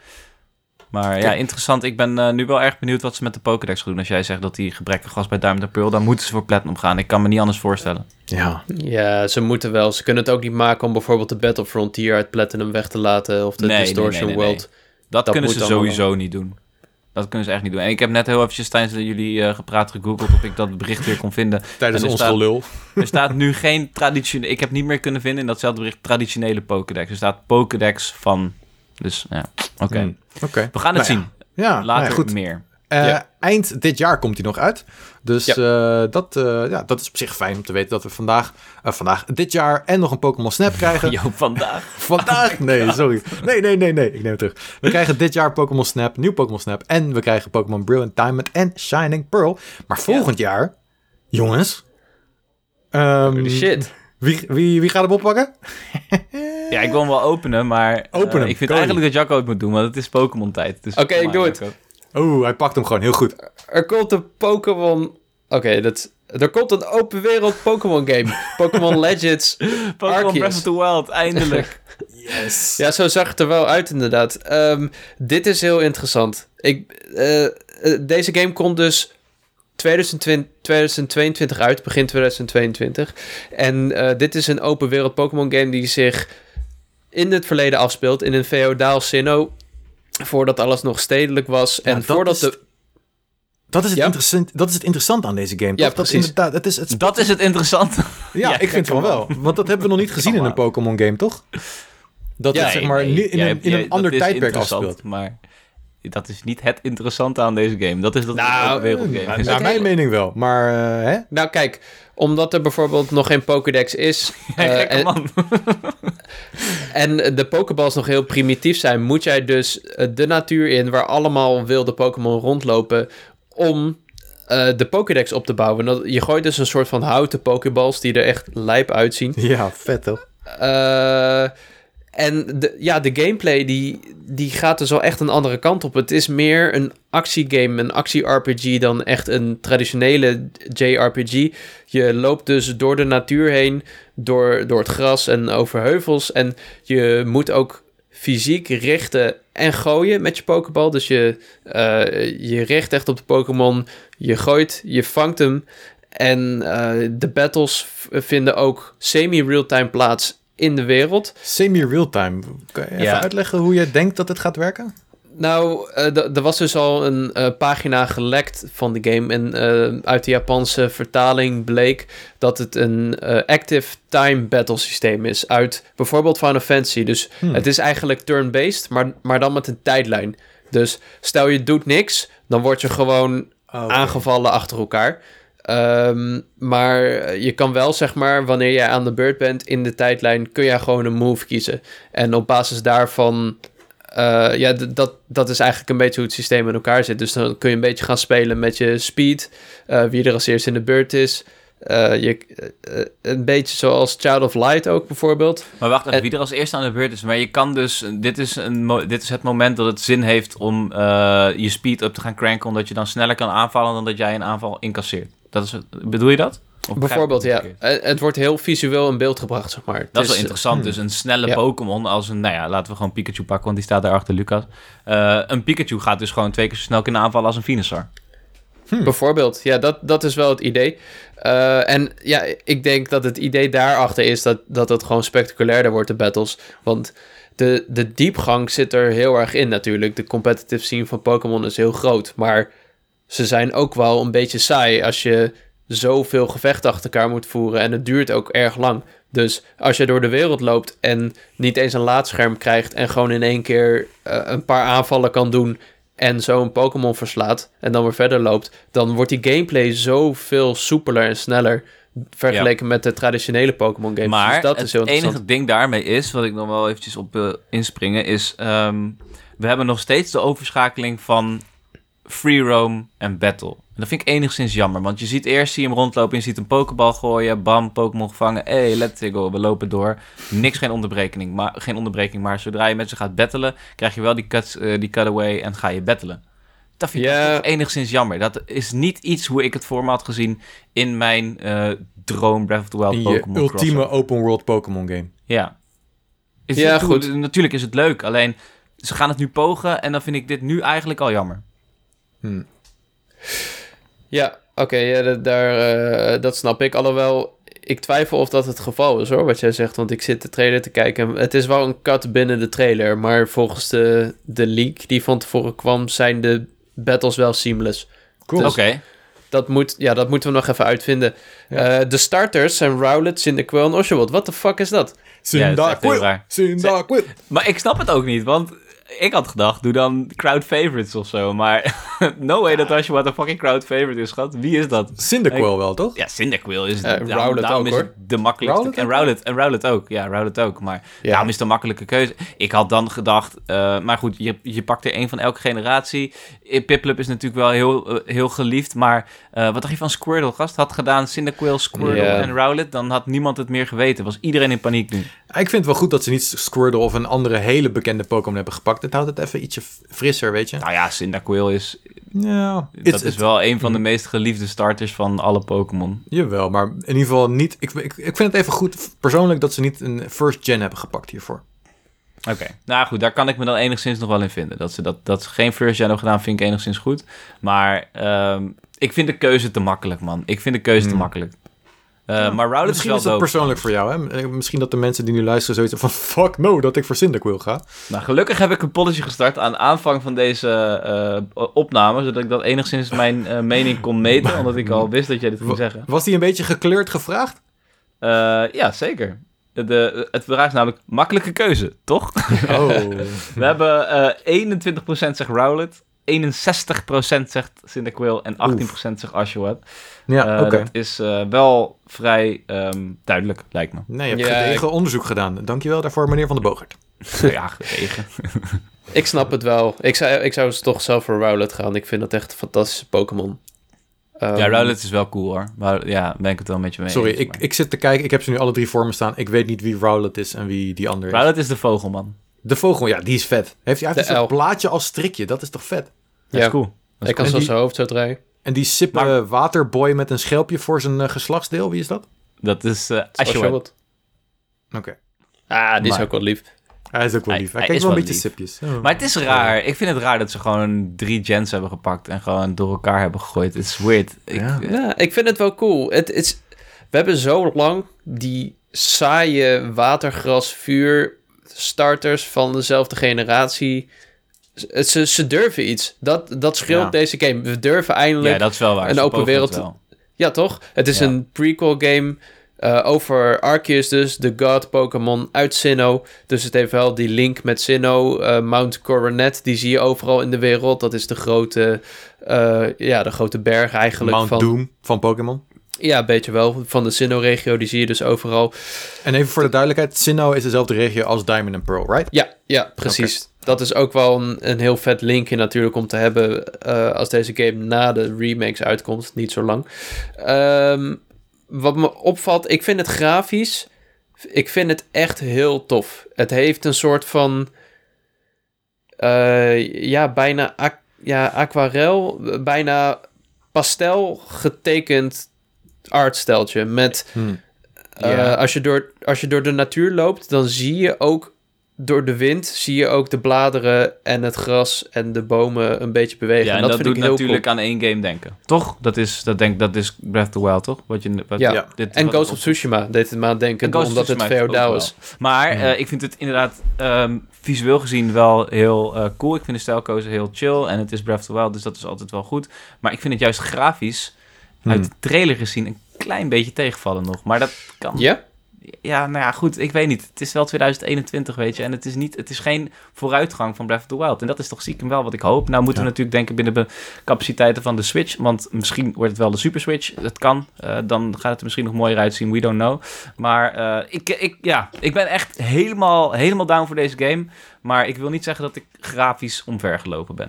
Maar ja, interessant. Ik ben eh, nu wel erg benieuwd wat ze met de Pokédex gaan doen. Als jij zegt dat die gebrekkig was bij Diamond and Pearl... dan moeten ze voor Platinum gaan. Ik kan me niet anders voorstellen. Ja, ja, ze moeten wel. Ze kunnen het ook niet maken om bijvoorbeeld de Battle Frontier uit Platinum weg te laten. Of de Nee, Distortion nee, nee, nee. World. Dat, Dat kunnen ze sowieso niet doen. Dat kunnen ze echt niet doen. En ik heb net heel eventjes tijdens jullie eh, gepraat gegoogeld... of ik dat bericht weer kon vinden. tijdens En ons staat- gelul. Er staat nu geen traditionele... Ik heb niet meer kunnen vinden in datzelfde bericht traditionele Pokédex. Er staat Pokédex van... Dus ja, oké. Hmm, Oké. We gaan het Nou zien. Ja, nou Later ja, goed. meer. Eh, Ja. Eind dit jaar komt hij nog uit. Dus Ja. eh, dat, eh, ja, dat is op zich fijn om te weten dat we vandaag, eh, vandaag dit jaar en nog een Pokémon Snap krijgen. Jo, vandaag. Vandaag? Nee, sorry. Nee, nee, nee, nee. Ik neem het terug. We krijgen dit jaar Pokémon Snap, nieuw Pokémon Snap. En we krijgen Pokémon Brilliant Diamond en Shining Pearl. Maar volgend jaar, jongens. ehm, Holy shit. Wie, wie, wie gaat hem oppakken? Ja, ik wil hem wel openen, maar... eh, Open hem, ik vind eigenlijk dat Jacco het moet doen, want het is Pokémon tijd. Dus Oké, ik doe het. Oeh, hij pakt hem gewoon heel goed. Er komt een Pokémon... Oké, dat... Er komt een open wereld Pokémon game. Pokémon Legends. Pokémon Arceus. Breath of the Wild, eindelijk. Yes. Ja, zo zag het er wel uit inderdaad. Ehm, dit is heel interessant. Ik, eh, eh, deze game komt dus 2020, 2022 uit, begin 2022. En eh, dit is een open wereld Pokémon game die zich in het verleden afspeelt. In een feodaal Sinnoh. Voordat alles nog stedelijk was. Ja, en dat voordat is de... Dat is, het Ja. interessant, dat is het interessant aan deze game. Ja? Dat het is, het Dat is het interessante. Ja, Ja, ik vind van come wel. Want dat hebben we nog niet gezien in een Pokémon game, toch? Dat Ja, het zeg maar in in een ander tijdperk interessant, afspeelt. Maar dat is niet het interessante aan deze game. Dat is dat het Nou, een open wereldgame Naar is. naar mijn mening wel. Maar eh, hè? Nou kijk, omdat er bijvoorbeeld nog geen Pokédex is... Eh, en, man. En de Pokéballs nog heel primitief zijn, moet jij dus eh, de natuur in waar allemaal wilde Pokémon rondlopen om eh, de Pokédex op te bouwen. Dat, je gooit dus een soort van houten Pokéballs die er echt lijp uitzien. Ja, vet toch? Eh, en de, ja, de gameplay die, die gaat dus wel echt een andere kant op. Het is meer een actiegame, een actie-RPG dan echt een traditionele JRPG. Je loopt dus door de natuur heen, door, door het gras en over heuvels. En je moet ook fysiek richten en gooien met je Pokéball. Dus je, eh, je richt echt op de Pokémon, je gooit, je vangt hem. En eh, de battles vinden ook semi-real-time plaats in de wereld. Semi-real-time. Kan je even Ja. uitleggen hoe je denkt dat het gaat werken? Nou, eh, er was dus al een eh, pagina gelekt van de game. En eh, uit de Japanse vertaling bleek dat het een active time battle systeem is. Uit bijvoorbeeld Final Fantasy. Dus Hmm. het is eigenlijk turn-based, maar, maar dan met een tijdlijn. Dus stel je doet niks, dan word je gewoon Oh, aangevallen achter elkaar. Ehm, maar je kan wel, zeg maar, wanneer jij aan de beurt bent in de tijdlijn, kun jij gewoon een move kiezen. En op basis daarvan, eh, ja, dat, dat is eigenlijk een beetje hoe het systeem in elkaar zit. Dus dan kun je een beetje gaan spelen met je speed, eh, wie er als eerste in de beurt is. Eh, je, eh, een beetje zoals Child of Light ook bijvoorbeeld. Maar wacht even, En- wie er als eerste aan de beurt is. Maar je kan dus, dit is, een, dit is het moment dat het zin heeft om eh, je speed up te gaan cranken, omdat je dan sneller kan aanvallen dan dat jij een aanval incasseert. Dat is, bedoel je dat? Of bijvoorbeeld, ja. Eh, Het wordt heel visueel in beeld gebracht, zeg maar. Het Dat is wel interessant. Dus een snelle Ja. Pokémon als een, nou ja, laten we gewoon Pikachu pakken, want die staat daar achter Lucas. Eh, een Pikachu gaat dus gewoon twee keer zo snel kunnen aanvallen als een Venusaur. Bijvoorbeeld, ja, dat, dat is wel het idee. Eh, en ja, ik denk dat het idee daarachter is dat, dat het gewoon spectaculairder wordt, de battles. Want de, de diepgang zit er heel erg in natuurlijk. De competitive scene van Pokémon is heel groot. Maar ze zijn ook wel een beetje saai als je zoveel gevechten achter elkaar moet voeren. En het duurt ook erg lang. Dus als je door de wereld loopt en niet eens een laadscherm krijgt... en gewoon in één keer eh, een paar aanvallen kan doen en zo een Pokémon verslaat en dan weer verder loopt, dan wordt die gameplay zoveel soepeler en sneller vergeleken met de traditionele Pokémon games. Maar dus dat het is heel enige ding daarmee is, wat ik nog wel eventjes op eh, inspringen, is... ehm, we hebben nog steeds de overschakeling van free roam en battle. Dat vind ik enigszins jammer, want je ziet eerst zie je hem rondlopen, je ziet een pokebal gooien, bam, Pokémon gevangen, hey, let's go, we lopen door. Niks, geen onderbreking, maar, geen onderbreking, maar zodra je met ze gaat battelen, krijg je wel die, cut, eh, die cutaway en ga je battelen. Dat vind ik enigszins jammer. Dat is niet iets hoe ik het voor me had gezien in mijn eh, droom Breath of the Wild Pokémon ultieme open world Pokémon game. Ja. Is Ja, goed. Natuurlijk is het leuk, alleen ze gaan het nu pogen en dan vind ik dit nu eigenlijk al jammer. Hm. Ja, oké, ja, dat, daar, eh, dat snap ik. Alhoewel, ik twijfel of dat het geval is hoor, wat jij zegt. Want ik zit de trailer te kijken. Het is wel een cut binnen de trailer. Maar volgens de, de leak die van tevoren kwam, zijn de battles wel seamless. Cool. Oké. Dat, moet, ja, dat moeten we nog even uitvinden. Ja. Eh, de starters zijn Rowlet, Cyndaquil en Oshawott. What the fuck is dat? Ja, Cyndaquil. raar. Cyndaquil. Maar ik snap het ook niet, want ik had gedacht, doe dan crowd favorites of zo. Maar no way dat als je wat een fucking crowd favorite is, schat. Wie is dat? Cyndaquil wel, toch? Ja, Cyndaquil is, Eh, daarom, Rowlet daarom ook, is hoor. de makkelijkste. Rowlet en? Rowlet, en Rowlet ook. Ja, Rowlet ook. Maar Ja. daarom is een makkelijke keuze. Ik had dan gedacht, eh, maar goed, je, je pakt er één van elke generatie. Eh, Piplup is natuurlijk wel heel, heel geliefd. Maar eh, wat dacht je van Squirtle, gast? Had gedaan Cyndaquil, Squirtle en Rowlet, dan had niemand het meer geweten. Was iedereen in paniek nu. Ik vind het wel goed dat ze niet Squirtle of een andere hele bekende Pokémon hebben gepakt. Het houdt het even ietsje frisser, weet je. Nou ja, Cyndaquil is, Ja, dat is wel een van de meest geliefde starters van alle Pokémon. Jawel, maar in ieder geval niet... Ik, ik, ik vind het even goed persoonlijk dat ze niet een first gen hebben gepakt hiervoor. Oké, nou goed, daar kan ik me dan enigszins nog wel in vinden. Dat ze, dat, dat ze geen first gen hebben gedaan, vind ik enigszins goed. Maar ehm, ik vind de keuze te makkelijk, man. Ik vind de keuze te Hmm. makkelijk. Eh, maar Rowlet is Misschien wel is dat dope. persoonlijk voor jou, hè? Eh, Misschien dat de mensen die nu luisteren zoiets van... Fuck no, dat ik voor Cyndaquil ga. Nou, gelukkig heb ik een polletje gestart aan aanvang van deze eh, opname, zodat ik dat enigszins mijn mening kon meten, omdat ik al wist dat jij dit ging zeggen. Was die een beetje gekleurd gevraagd? Eh, ja, zeker. De, het vraag is namelijk makkelijke keuze, toch? Oh. We hebben eh 21% zegt Rowlet, 61% zegt Cyndaquil en 18% zegt Oshawott. ja, oké. Dat is eh, wel vrij ehm, duidelijk, lijkt me. Nee, je hebt Ja, gedegen onderzoek gedaan. Dankjewel daarvoor, meneer Van der Bogert. ja, geregen. Ik snap het wel. Ik zou, ik zou toch zelf voor Rowlet gaan. Ik vind dat echt een fantastische Pokémon. Ehm, ja, Rowlet is wel cool hoor. Maar ja, ben ik het wel met je mee Sorry, eens, ik, maar- ik zit te kijken. Ik heb ze nu alle drie voor me staan. Ik weet niet wie Rowlet is en wie die ander is. Rowlet is de vogelman. De vogel, ja, die is vet. Heeft hij heeft De dus een plaatje als strikje. Dat is toch vet? Dat Ja. is cool. Dat is Ik kan zo zijn hoofd zo draaien. En die sippe Maar- waterboy met een schelpje voor zijn eh, geslachtsdeel, wie is dat? Dat is eh. Oshawott. Oké. Ah, die is ook wel lief. Hij is ook wel lief. Hij, hij kijkt is wel een beetje lief. sipjes. Oh. Maar het is raar. Ik vind het raar dat ze gewoon drie gens hebben gepakt en gewoon door elkaar hebben gegooid. Het is weird. Ik, Ja. Ja, ik vind het wel cool. Het is, we hebben zo lang die saaie watergras vuur starters van dezelfde generatie. Ze, ze, durven iets. Dat, dat scheelt Ja. deze game. We durven eindelijk. ja, dat is wel waar. een Ze open wereld-. Ja, toch? Het is Ja. een prequel game eh, over Arceus dus, de god Pokémon uit Sinnoh. Dus het heeft wel die link met Sinnoh. Eh, Mount Coronet, die zie je overal in de wereld. Dat is de grote, eh, ja, de grote berg eigenlijk. Mount van, Doom van Pokémon. Ja, een beetje wel. Van de Sinnoh-regio, die zie je dus overal. En even voor de duidelijkheid, Sinnoh is dezelfde regio als Diamond and Pearl, right? Ja, ja, precies. Dat is ook wel een, een heel vet linkje natuurlijk om te hebben eh, als deze game na de remakes uitkomt. Niet zo lang. Ehm, wat me opvalt, ik vind het grafisch, ik vind het echt heel tof. Het heeft een soort van, eh, ja, bijna ja, aquarel, bijna pastel getekend artsteltje. Met, Hmm. eh, als, je door, als je door de natuur loopt, dan zie je ook door de wind, zie je ook de bladeren en het gras en de bomen een beetje bewegen. Ja, en en dat, dat, vind doet ik natuurlijk cool. aan één game denken. Toch? Dat is, dat denk, dat is Breath of the Wild, toch? Wat je, wat, Ja. Ja. dit- En wat- Ghost of Tsushima deed het me aan denken, omdat het feodaal is. Maar Ja. eh, ik vind het inderdaad ehm, visueel gezien wel heel eh, cool. Ik vind de stijlkoze heel chill. En het is Breath of the Wild, dus dat is altijd wel goed. Maar ik vind het juist grafisch, Hmm. uit de trailer gezien, een klein beetje tegenvallen nog. Maar dat kan... Ja? Ja, nou ja, goed, ik weet niet. Het is wel 2021, weet je. En het is, niet, het is geen vooruitgang van Breath of the Wild. En dat is toch stiekem wel wat ik hoop. Nou moeten we natuurlijk denken binnen de capaciteiten van de Switch. Want misschien wordt het wel de Super Switch. Dat kan. Eh, dan gaat het er misschien nog mooier uitzien. We don't know. Maar eh, ik, ik, ja, ik ben echt helemaal, helemaal down voor deze game. Maar ik wil niet zeggen dat ik grafisch omvergelopen ben.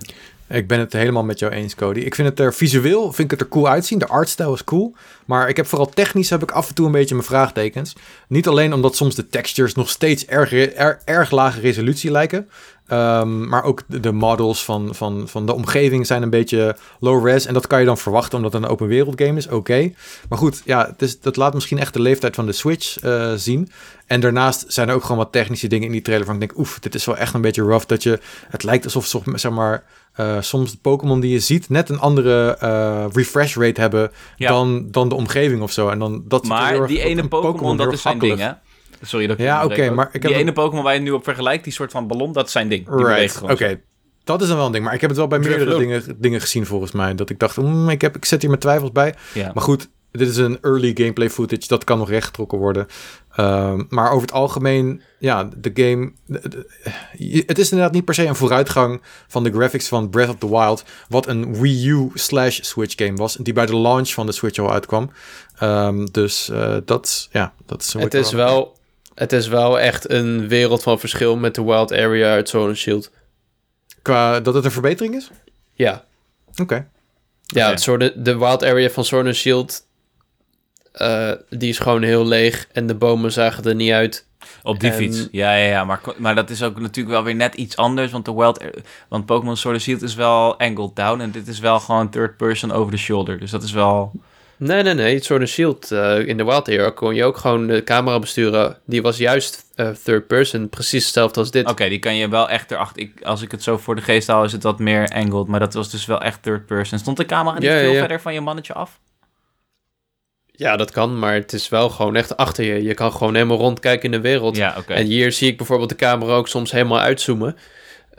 Ik ben het helemaal met jou eens, Cody. Ik vind het er visueel vind ik het er cool uitzien. De artstijl is cool. Maar ik heb vooral technisch heb ik af en toe een beetje mijn vraagtekens. Niet alleen omdat soms de textures nog steeds erg, er- erg lage resolutie lijken. Ehm, maar ook de, de models van, van, van de omgeving zijn een beetje low res. En dat kan je dan verwachten omdat het een open wereld game is. Oké. Maar goed, ja, het is, dat laat misschien echt de leeftijd van de Switch eh, zien. En daarnaast zijn er ook gewoon wat technische dingen in die trailer van ik denk, oef, dit is wel echt een beetje rough. Dat je, het lijkt alsof zeg maar, eh, soms de Pokémon die je ziet net een andere eh, refresh rate hebben Ja. dan, dan de omgeving of zo. En dan, dat Maar die ene Pokémon, dat is zijn ding, hè? Sorry dat ik Ja, oké, maar ik heb Die een- ene Pokémon waar je nu op vergelijkt, die soort van ballon, dat is zijn ding. Die Right, gewoon oké. Dat is dan wel een ding. Maar ik heb het wel bij meerdere dingen, dingen gezien volgens mij. Dat ik dacht, mm, ik, heb, ik zet hier mijn twijfels bij. Ja. Maar goed, dit is een early gameplay footage. Dat kan nog rechtgetrokken worden. Ehm, maar over het algemeen, ja, de game... de- de- je- het is inderdaad niet per se een vooruitgang van de graphics van Breath of the Wild. Wat een Wii U slash Switch game was. Die bij de launch van de Switch al uitkwam. Ehm, dus eh, dat, ja, dat is... Het is, wel, het is wel echt een wereld van verschil met de Wild Area uit Sword and Shield. Qua dat het een verbetering is? Ja, Oké. ja het soort, de Wild Area van Sword and Shield... eh, die is gewoon heel leeg en de bomen zagen er niet uit. Op die En- fiets. Ja, ja, ja. Maar, maar dat is ook natuurlijk wel weer net iets anders. Want de Wild... Want Pokémon Sword and Shield is wel angled down. En dit is wel gewoon third person over the shoulder. Dus dat is wel... Nee, nee, nee. Sword and Shield eh, in de Wild Area kon je ook gewoon de camera besturen. Die was juist eh, third person, precies hetzelfde als dit. Oké, die kan je wel echt erachter... Ik, als ik het zo voor de geest haal, is het wat meer angled. Maar dat was dus wel echt third person. Stond de camera niet Ja, veel ja. verder van je mannetje af? Ja, dat kan, maar het is wel gewoon echt achter je. Je kan gewoon helemaal rondkijken in de wereld. Ja. En hier zie ik bijvoorbeeld de camera ook soms helemaal uitzoomen.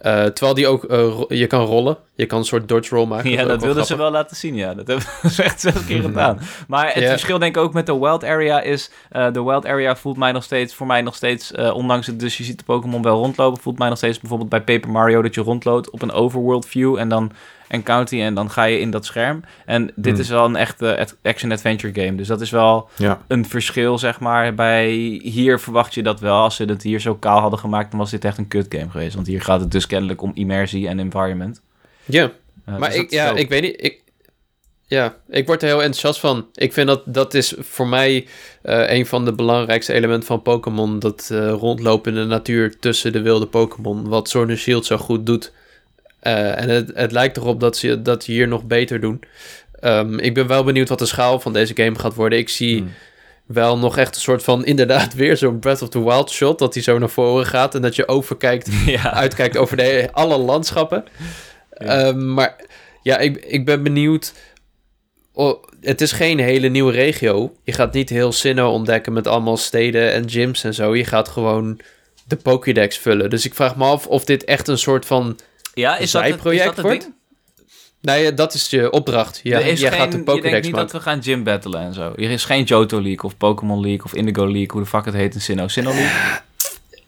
Eh, terwijl die ook, eh, je kan rollen. Je kan een soort dodge roll maken. Ja, dat wel wilden ze wel laten zien, ja. Dat hebben ze echt zes keer gedaan. Maar het verschil denk ik ook met de Wild Area is... eh, de Wild Area voelt mij nog steeds, voor mij nog steeds... ondanks het dus je ziet de Pokémon wel rondlopen... voelt mij nog steeds bijvoorbeeld bij Paper Mario... dat je rondloopt op een overworld view... en dan encounter je en dan ga je in dat scherm. En dit Hmm. is wel een echte ad- action-adventure game. Dus dat is wel Ja. een verschil, zeg maar. Bij hier verwacht je dat wel. Als ze het hier zo kaal hadden gemaakt... dan was dit echt een kut game geweest. Want hier gaat het dus kennelijk om immersie en environment. Ja, Eh, maar dus dat ik, ja, ik weet niet. Ik, ja, ik word er heel enthousiast van. Ik vind dat dat is voor mij eh, een van de belangrijkste elementen van Pokémon. Dat eh, rondlopen in de natuur tussen de wilde Pokémon. Wat Sword and Shield zo goed doet. Eh, en het, het lijkt erop dat ze dat hier nog beter doen. Ehm, ik ben wel benieuwd wat de schaal van deze game gaat worden. Ik zie Hmm. wel nog echt een soort van, inderdaad, weer zo'n Breath of the Wild shot. Dat hij zo naar voren gaat en dat je overkijkt ja. uitkijkt over de, alle landschappen. Ja. Ehm, maar ja, ik, ik ben benieuwd. Oh, het is geen hele nieuwe regio. Je gaat niet heel Sinnoh ontdekken met allemaal steden en gyms en zo. Je gaat gewoon de Pokédex vullen. Dus ik vraag me af of dit echt een soort van... Ja, is dat het, is dat het wordt? ding? Nee, dat is je opdracht. Ja, er is jij geen, gaat de je denkt Pokédex niet maken. dat we gaan gym battlen en zo. Er is geen Johto League of Pokémon League of Indigo League, hoe de fuck het heet in Sinnoh. Sinnoh League?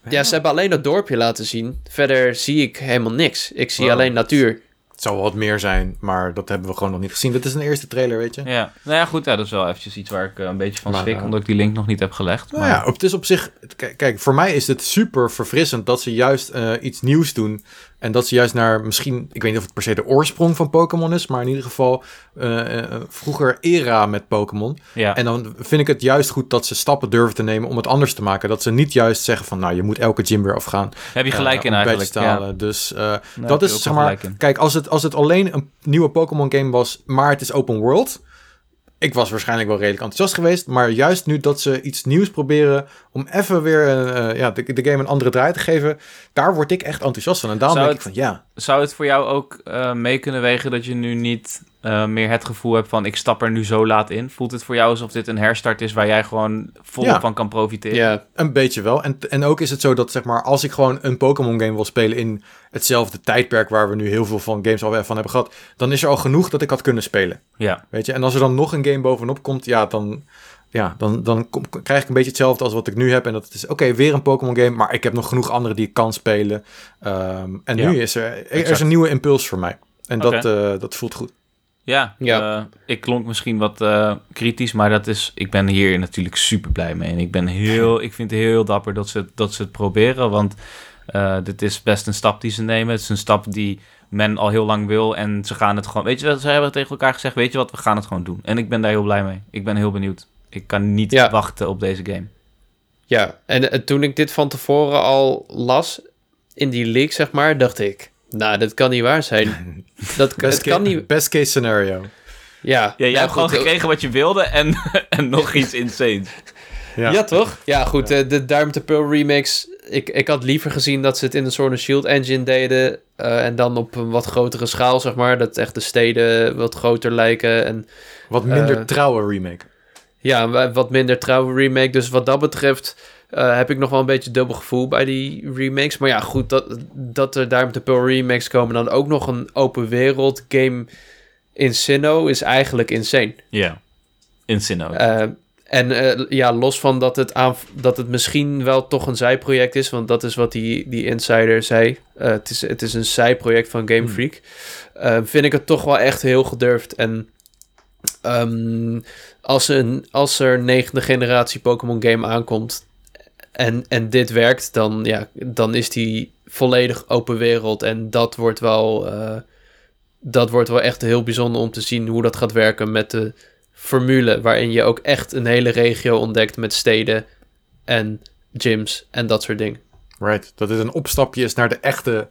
Ja, ze hebben alleen dat dorpje laten zien. Verder zie ik helemaal niks. Ik zie Wow. alleen natuur. Het zou wel wat meer zijn, maar dat hebben we gewoon nog niet gezien. Dit is een eerste trailer, weet je. Ja, nou ja, goed, ja, dat is wel eventjes iets waar ik eh, een beetje van Maar, schrik, eh, omdat ik die link nog niet heb gelegd. Nou maar- ja, het is op zich. Kijk, voor mij is het super verfrissend dat ze juist eh, iets nieuws doen. En dat ze juist naar misschien. Ik weet niet of het per se de oorsprong van Pokémon is. Maar in ieder geval. eh, eh, vroeger era met Pokémon. ja. En dan vind ik het juist goed dat ze stappen durven te nemen om het anders te maken. Dat ze niet juist zeggen van. Nou, je moet elke gym weer afgaan. heb je gelijk in eigenlijk. Ja. Dus dat is zeg maar. Kijk, als het, als het alleen een nieuwe Pokémon game was. Maar het is open world. Ik was waarschijnlijk wel redelijk enthousiast geweest. Maar juist nu dat ze iets nieuws proberen. om even weer eh, eh, ja, de, de game een andere draai te geven. daar word ik echt enthousiast van. En daarom Zou denk ik van ja. Zou het voor jou ook eh, mee kunnen wegen dat je nu niet eh, meer het gevoel hebt van ik stap er nu zo laat in? Voelt het voor jou alsof dit een herstart is waar jij gewoon volop Ja. van kan profiteren? Ja, Een beetje wel. En, en ook is het zo dat zeg maar, als ik gewoon een Pokémon game wil spelen in hetzelfde tijdperk waar we nu heel veel van games al van hebben gehad, dan is er al genoeg dat ik had kunnen spelen. Ja. Weet je? En als er dan nog een game bovenop komt, ja, dan, ja, dan, dan kom- krijg ik een beetje hetzelfde als wat ik nu heb. En dat is, oké, weer een Pokémon game, maar ik heb nog genoeg andere die ik kan spelen. Ehm, en Ja, nu is er, er is een nieuwe impuls voor mij. En dat, eh, dat voelt goed. Ja, Ja. eh, ik klonk misschien wat eh, kritisch, maar dat is, ik ben hier natuurlijk super blij mee. En ik, ben heel, ik vind het heel dapper dat ze, dat ze het proberen, want eh, dit is best een stap die ze nemen. Het is een stap die men al heel lang wil en ze gaan het gewoon... Weet je wat, ze hebben tegen elkaar gezegd, weet je wat, we gaan het gewoon doen. En ik ben daar heel blij mee. Ik ben heel benieuwd. Ik kan niet Ja. wachten op deze game. ja. En toen ik dit van tevoren al las, in die leak zeg maar, dacht ik... Nou, dat kan niet waar zijn. Dat, Best, het kan niet... best case scenario. Ja, Ja, jij nou, hebt gewoon goed, gekregen wat je wilde en, en nog iets insanes. Ja. Ja, toch? Ja, goed. eh, de Diamond to Pearl remix. Ik, ik had liever gezien dat ze het in de Sword and Shield engine deden. eh, en dan op een wat grotere schaal, zeg maar. Dat echt de steden wat groter lijken. En Wat minder Eh, trouwe remake. ja, wat minder trouwe remake. Dus wat dat betreft eh, heb ik nog wel een beetje dubbel gevoel bij die remakes. Maar ja, goed, dat, dat er Diamond to Pearl remakes komen. Dan ook nog een open wereld game in Sinnoh is eigenlijk insane. Ja, insane ook. Eh, en eh, ja, los van dat het, aan, dat het misschien wel toch een zijproject is, want dat is wat die, die insider zei. Het, is, het is een zijproject van Game Hmm. Freak. Vind ik het toch wel echt heel gedurfd. En ehm, als, een, als er negende generatie Pokémon game aankomt en, en dit werkt, dan, ja, dan is die volledig open wereld. En dat wordt wel. eh, dat wordt wel echt heel bijzonder om te zien hoe dat gaat werken met de formule waarin je ook echt een hele regio ontdekt met steden en gyms en dat soort dingen. Right. Dat dit een opstapje is naar de echte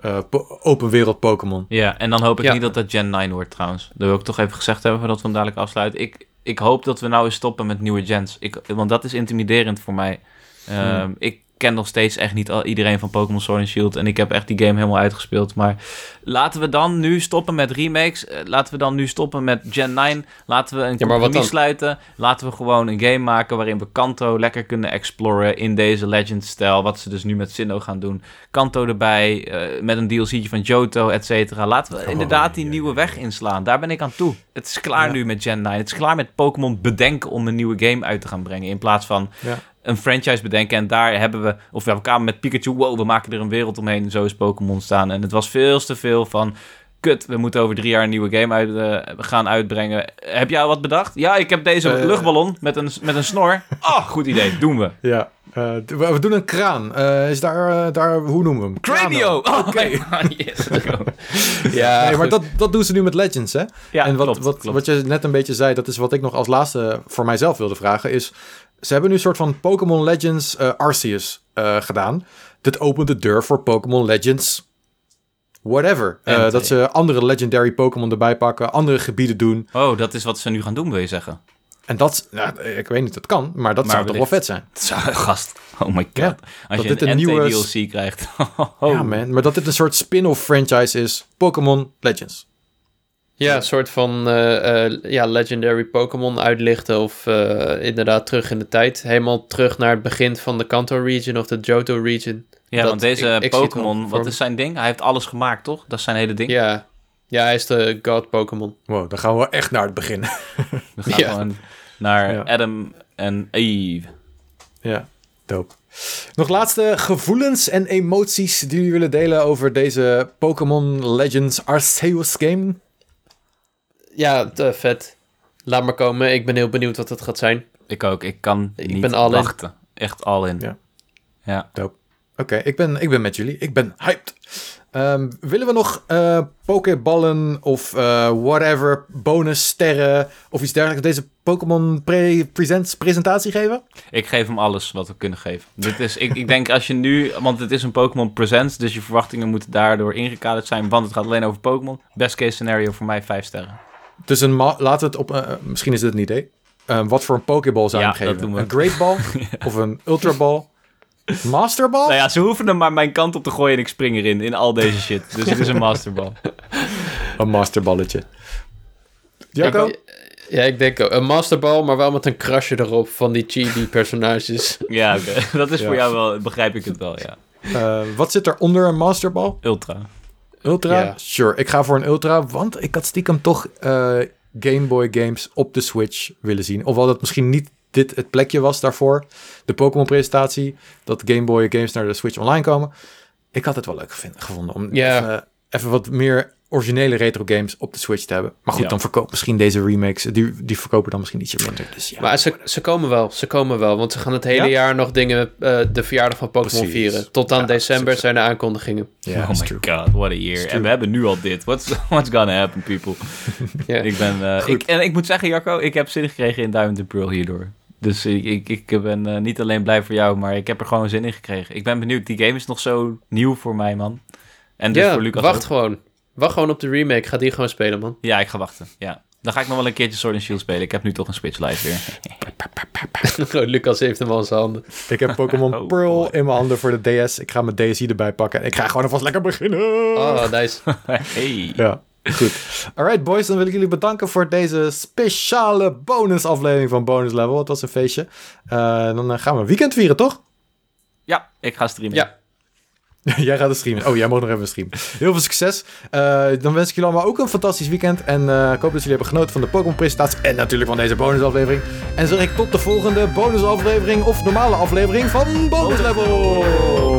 eh, open wereld Pokémon. Ja, en dan hoop ik Ja. niet dat dat Gen 9 wordt trouwens. Dat wil ik toch even gezegd hebben voordat we hem dadelijk afsluiten. Ik, ik hoop dat we nou eens stoppen met nieuwe gens. Ik, want dat is intimiderend voor mij. Ehm, Ik ken nog steeds echt niet al, iedereen van Pokémon Sword and Shield. En ik heb echt die game helemaal uitgespeeld. Maar laten we dan nu stoppen met remakes. Eh, Laten we dan nu stoppen met Gen 9. Laten we een Ja, compromis sluiten. Laten we gewoon een game maken waarin we Kanto lekker kunnen exploren in deze Legend-stijl. Wat ze dus nu met Sinnoh gaan doen. Kanto erbij, eh, met een DLC'tje van Johto, et cetera. Laten we Oh, inderdaad die nieuwe weg inslaan. Daar ben ik aan toe. Het is klaar Ja. nu met Gen 9. Het is klaar met Pokémon bedenken om een nieuwe game uit te gaan brengen. In plaats van Ja. Een franchise bedenken. En daar hebben we, of we kwamen met Pikachu, wow, we maken er een wereld omheen. En zo is Pokémon staan. En het was veel te veel van, kut, we moeten over drie jaar een nieuwe game uit, eh, gaan uitbrengen. Heb jij wat bedacht? Ja, ik heb deze Eh. luchtballon met een, met een snor. Oh, goed idee, doen we. Ja. eh, we, doen een kraan. Is daar, daar, hoe noemen we hem? Cranio! Oh, Oké. yes, go. Ja, nee, maar dat, dat doen ze nu met Legends, hè? Ja, en wat, klopt, wat, klopt. wat je net een beetje zei, dat is wat ik nog als laatste voor mijzelf wilde vragen, is... Ze hebben nu een soort van Pokémon Legends eh, Arceus eh, gedaan. Dit opent de deur voor Pokémon Legends... Whatever. Eh, dat ze andere legendary Pokémon erbij pakken, andere gebieden doen. Oh, dat is wat ze nu gaan doen, wil je zeggen? En dat, nou, ik weet niet, dat kan, maar dat Maar zou toch wel vet zijn. Zou- Gast, oh my god. Ja, Als je dit een, een nieuwe- NT-DLC krijgt. Oh. Ja, man. Maar dat dit een soort spin-off franchise is. Pokémon Legends. Ja, een soort van eh, eh, ja, legendary Pokémon uitlichten of eh, inderdaad terug in de tijd. Helemaal terug naar het begin van de Kanto region of de Johto region. Ja, Dat- want deze Pokémon, wat is zijn ding? Hij heeft alles gemaakt, toch? Dat is zijn hele ding. Ja. ja, hij is de god Pokémon. Wow, dan gaan we echt naar het begin. We gaan Ja. gewoon naar Ja. Adam en Eve. ja, dope. Nog laatste gevoelens en emoties die jullie willen delen over deze Pokémon Legends Arceus game? Ja, te vet. Laat maar komen. Ik ben heel benieuwd wat het gaat zijn. Ik ook. Ik kan Ik niet ben all in. wachten. Echt all in. Ja. Ja. Oké, ik, ben, ik ben met jullie. Ik ben hyped. Ehm, willen we nog eh Pokéballen of eh, whatever, bonus sterren of iets dergelijks deze Pokémon pre Presents presentatie geven? Ik geef hem alles wat we kunnen geven. Dit is, ik, ik denk als je nu, want het is een Pokémon Presents, dus je verwachtingen moeten daardoor ingekaderd zijn, want het gaat alleen over Pokémon. Best case scenario voor mij, vijf sterren. Dus een we het op, eh, misschien is dit een idee. Eh, wat voor een Pokéball zou je Ja, hem geven? dat doen we. Een Great Ball of een Ultra Ball? Master Ball? Nou ja, ze hoeven hem maar mijn kant op te gooien en ik spring erin, in al deze shit. Dus het is een masterball. Een masterballetje. Jacco? Ik- ja, ik denk ook. Een masterball, maar wel met een krasje erop van die chibi-personages. Ja, oké. Dat is Ja. voor jou wel, begrijp ik het wel, ja. Eh, wat zit er onder een masterball? Ultra. Ultra? Sure, ik ga voor een Ultra, want ik had stiekem toch eh, Game Boy games op de Switch willen zien. Ofwel dat misschien niet dit het plekje was daarvoor, de Pokémon presentatie, dat Game Boy games naar de Switch online komen. Ik had het wel leuk gevonden om even, even wat meer originele retro games op de Switch te hebben. Maar goed, Ja. dan verkoopt misschien deze remakes, die, die verkopen dan misschien ietsje minder. Dus ja. Maar ze, ze komen wel, ze komen wel. Want ze gaan het hele Ja? jaar nog dingen, eh, de verjaardag van Pokémon vieren. Tot aan Ja, december zijn de aankondigingen. ja, oh my true. god, what a year. En we hebben nu al dit. What's, what's gonna happen, people? Ja. Ik ben, eh, Goed. ik, en ik moet zeggen, Jacco, ik heb zin gekregen in Diamond and Pearl hierdoor. Dus ik, ik, ik ben eh, niet alleen blij voor jou, maar ik heb er gewoon zin in gekregen. Ik ben benieuwd, die game is nog zo nieuw voor mij, man. En dus ja, voor Lucas wacht ook. gewoon. Wacht gewoon op de remake. Ga die gewoon spelen, man. Ja, ik ga wachten, ja. Dan ga ik nog wel een keertje Sword and Shield spelen. Ik heb nu toch een Switch Live weer. Lucas heeft hem al in zijn handen. Ik heb Pokémon Oh, Pearl boy. in mijn handen voor de DS. Ik ga mijn DSi erbij pakken en ik ga gewoon alvast lekker beginnen. Oh, nice. hey. Ja, goed. Alright boys, dan wil ik jullie bedanken voor deze speciale bonusaflevering van Bonus Level. Het was een feestje. Eh, dan eh, gaan we een weekend vieren, toch? Ja, ik ga streamen. Ja, jij gaat het streamen. Oh, jij mag nog even streamen. Heel veel succes. Eh, dan wens ik jullie allemaal ook een fantastisch weekend. En eh, ik hoop dat jullie hebben genoten van de Pokémon presentatie. En natuurlijk van deze bonusaflevering. En zeg ik tot de volgende bonusaflevering of normale aflevering van Bonus Level.